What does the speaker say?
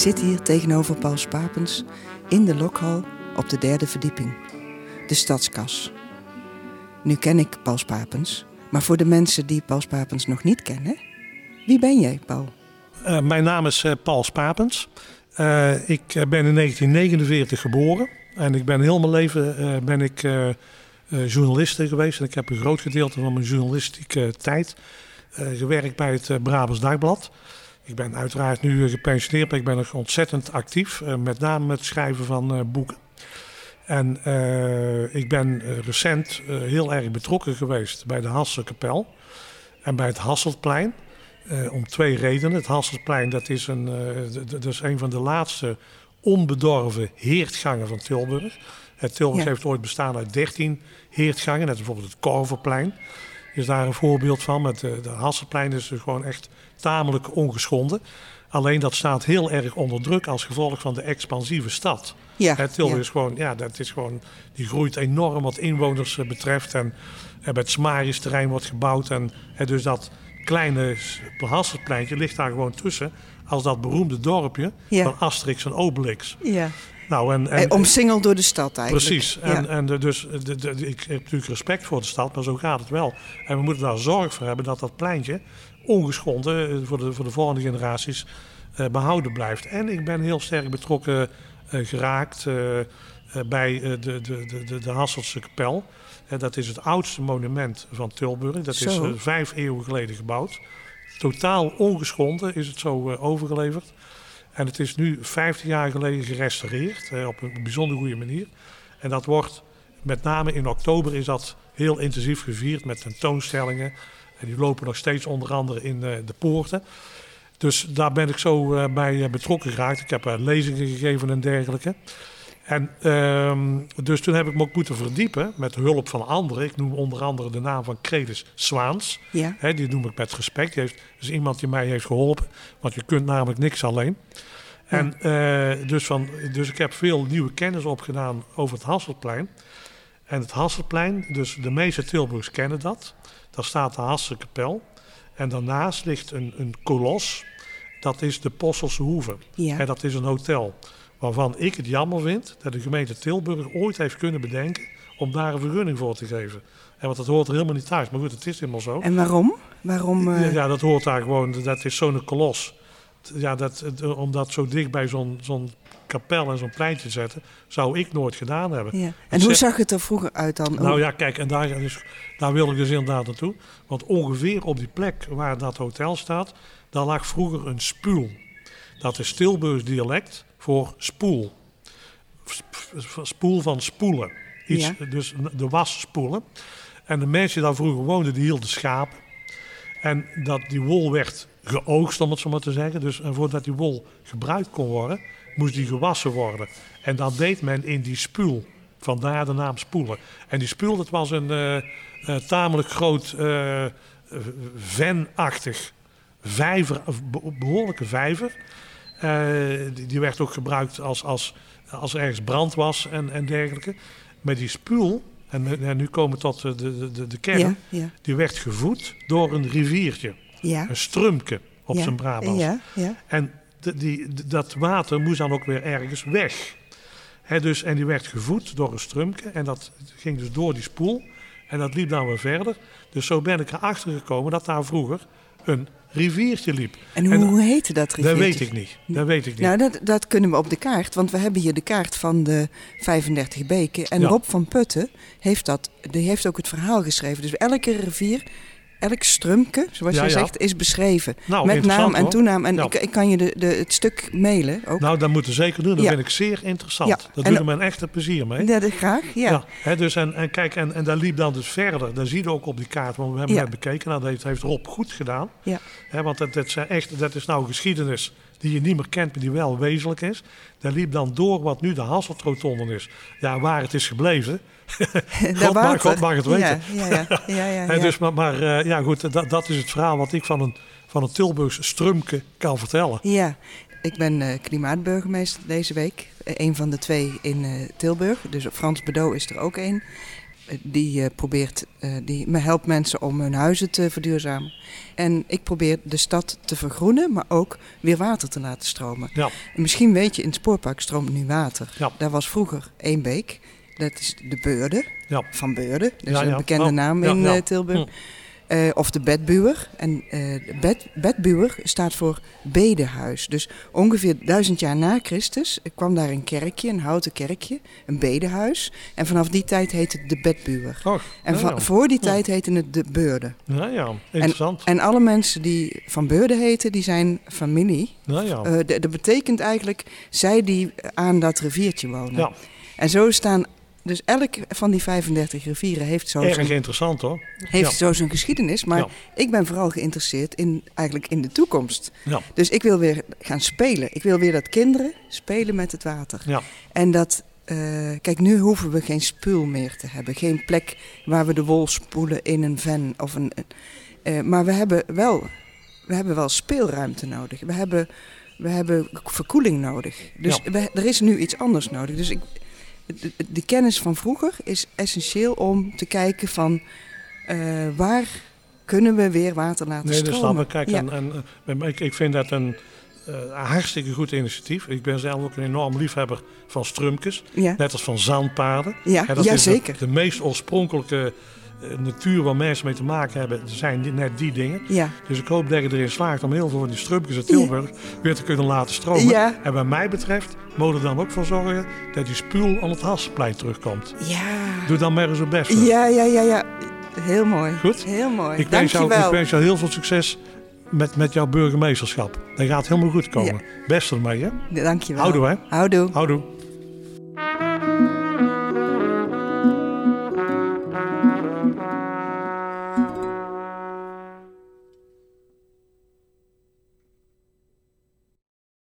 zit hier tegenover Paul Spapens in de lokhal op de derde verdieping, de stadskas. Nu ken ik Paul Spapens, maar voor de mensen die Paul Spapens nog niet kennen, wie ben jij, Paul? Uh, mijn naam is uh, Paul Spapens. Uh, ik ben in 1949 geboren en ik ben heel mijn leven ben ik, journalist geweest. En ik heb een groot gedeelte van mijn journalistieke tijd gewerkt bij het Brabants Dagblad. Ik ben uiteraard nu gepensioneerd, maar ik ben nog ontzettend actief. met name met het schrijven van boeken. En uh, ik ben recent uh, heel erg betrokken geweest bij de Hasselkapel en bij het Hasselplein. Uh, om twee redenen. Het Hasselplein dat is, een, dat is een van de laatste onbedorven heertgangen van Tilburg. Het Tilburg heeft ooit bestaan uit 13 heertgangen. Net bijvoorbeeld het Korverplein is daar een voorbeeld van. Met de, de Hasselplein is dus gewoon echt tamelijk ongeschonden. Alleen dat staat heel erg onder druk als gevolg van de expansieve stad. Ja, het Tilburg is gewoon, ja, dat is gewoon, die groeit enorm wat inwoners eh, betreft. En, en het Smaris terrein wordt gebouwd. En, en dus dat kleine Hasselpleintje ligt daar gewoon tussen. Als dat beroemde dorpje van Asterix en Obelix. Ja. Nou, en, en, omsingeld door de stad eigenlijk. Precies. En, en dus de, de, ik heb natuurlijk respect voor de stad, maar zo gaat het wel. En we moeten daar zorg voor hebben dat dat pleintje ongeschonden eh, voor de, voor de volgende generaties uh, behouden blijft. En ik ben heel sterk betrokken uh, geraakt bij de, de, de, de, de Hasselse kapel. dat is het oudste monument van Tilburg. Dat is vijf eeuwen geleden gebouwd. Totaal ongeschonden is het zo overgeleverd. En het is nu 15 jaar geleden gerestaureerd op een bijzonder goede manier. En dat wordt met name in oktober is dat heel intensief gevierd met tentoonstellingen. En die lopen nog steeds onder andere in de poorten. Dus daar ben ik zo uh, bij eh, betrokken geraakt. Ik heb lezingen gegeven en dergelijke. En uh, dus toen heb ik me ook moeten verdiepen met hulp van anderen. Ik noem onder andere de naam van Credis Zwaans. Ja. He, die noem ik met respect. Die heeft, is iemand die mij heeft geholpen. Want je kunt namelijk niks alleen. En dus, van, dus ik heb veel nieuwe kennis opgedaan over het Hasselplein. En het Hasselplein, dus de meeste Tilburgers kennen dat. Daar staat de Hasselkapel. En daarnaast ligt een, een kolos dat is de Posselse Hoeve. Ja. En dat is een hotel waarvan ik het jammer vind dat de gemeente Tilburg ooit heeft kunnen bedenken om daar een vergunning voor te geven. En want dat hoort er helemaal niet thuis. Maar goed, het is helemaal zo. En waarom? waarom uh... Ja, dat hoort daar gewoon. Dat is zo'n kolos. Ja, dat, om dat zo dicht bij zo'n zo'n kapel en zo'n plein te zetten, zou ik nooit gedaan hebben. Ja. En hoe zag het er vroeger uit dan? Nou ja, kijk, en daar, dus, daar wil ik dus inderdaad naartoe. Want ongeveer op die plek waar dat hotel staat, daar lag vroeger een spuul. Dat is Tilburgs dialect voor spoel. Spoel van spoelen. Iets, Dus de was spoelen. En de mensen die daar vroeger woonden, die hielden schapen. En dat die wol werd geoogst, om het zo maar te zeggen. Dus en voordat die wol gebruikt kon worden, moest die gewassen worden. En dat deed men in die spuul. Vandaar de naam spoelen. En die spuul, dat was een uh, uh, tamelijk groot uh, venachtig vijver, behoorlijke vijver. Uh, die, die, werd ook gebruikt als, als, als er ergens brand was en, en dergelijke. Maar die spuul, en, en nu komen we tot de, de, de kern, ja, ja. die werd gevoed door een riviertje. Ja. Een strumke op zijn Brabants. En de, die, dat water moest dan ook weer ergens weg. He, dus, en die werd gevoed door een strumke en dat ging dus door die spoel. En dat liep dan weer verder. Dus zo ben ik erachter gekomen dat daar vroeger een riviertje liep. En hoe, heette dat riviertje? Dat weet ik niet. Dat weet ik niet. Nou, dat, dat kunnen we op de kaart. Want we hebben hier de kaart van de 35 beken. En Rob van Putten heeft, dat, die heeft ook het verhaal geschreven. Dus elke rivier elk strumke, zoals je zegt, is beschreven. Nou, met naam en toenaam. En ik, ik, kan je de, de, het stuk mailen ook. Nou, dat moeten we zeker doen. Dat vind ik zeer interessant. Dat doet me een echte plezier mee. Ja, dat graag, ja. Hè, dus en, en kijk, en, en daar liep dan dus verder. Dat zie je ook op die kaart, want we hebben net bekeken. Nou, dat heeft, heeft Rob goed gedaan. Ja. Hè, want dat, dat, zijn echt, dat is nou geschiedenis die je niet meer kent, maar die wel wezenlijk is. Daar liep dan door wat nu de Hasseltrotonden is. Ja, waar het is gebleven. God, mag, God mag het weten. Ja, ja, ja. ja, ja, dus, maar maar uh, ja, goed, dat, dat is het verhaal wat ik van een, van een Tilburgse strumke kan vertellen. Ja, ik ben uh, klimaatburgemeester deze week. Uh, een van de twee in Tilburg. Dus Frans Bedo is er ook een. Die probeert, die helpt mensen om hun huizen te verduurzamen. En ik probeer de stad te vergroenen, maar ook weer water te laten stromen. Ja. En misschien weet je, in het spoorpark stroomt nu water. Ja. Daar was vroeger één beek. Dat is de Beurde, ja. van Beurde. Dat is een bekende naam in Tilburg. Hm. Uh, of de bedbuwer. En uh, bed, bedbuwer staat voor bedehuis. Dus ongeveer duizend jaar na Christus kwam daar een kerkje, een houten kerkje, een bedehuis. En vanaf die tijd heette het de bedbuwer. En ja. voor die tijd heette het de beurde. Ja, ja, interessant. En, en, alle mensen die van beurde heten, die zijn familie. Ja, ja. Uh, dat betekent eigenlijk zij die aan dat riviertje wonen. Ja. En zo staan dus elk van die 35 rivieren heeft zo Erg interessant hoor. Heeft zo zijn geschiedenis. Maar ik ben vooral geïnteresseerd in, eigenlijk in de toekomst. Ja. Dus ik wil weer gaan spelen. Ik wil weer dat kinderen spelen met het water. Ja. En dat, uh, kijk, nu hoeven we geen spul meer te hebben. Geen plek waar we de wol spoelen in een ven. Of een, uh, maar we hebben, wel, we hebben wel speelruimte nodig. We hebben, we hebben verkoeling nodig. Dus we, er is nu iets anders nodig. Dus ik de, kennis van vroeger is essentieel om te kijken van uh, waar kunnen we weer water laten nee, stromen. Nee, Kijk, en, en, ik, ik vind dat een uh, hartstikke goed initiatief. Ik ben zelf ook een enorm liefhebber van strumkes. Net als van zandpaden. Ja, dat ja is zeker. De, de meest oorspronkelijke eh, natuur waar mensen mee te maken hebben, zijn net die dingen. Ja. Dus ik hoop dat je erin slaagt om heel veel van die strumpjes uit Tilburg weer te kunnen laten stromen. Ja. En wat mij betreft, moet er dan ook voor zorgen dat die spuul aan het Hasplein terugkomt. Ja. Doe dan maar eens het best. Ja, ja, ja, ja. Heel mooi. Goed? Heel mooi. Ik wens, jou, ik wens jou heel veel succes met, met jouw burgemeesterschap. Dat gaat helemaal goed komen. Ja. Best ermee, hè? Dankjewel. Houdoe, hè? Houdoe. Houdoe.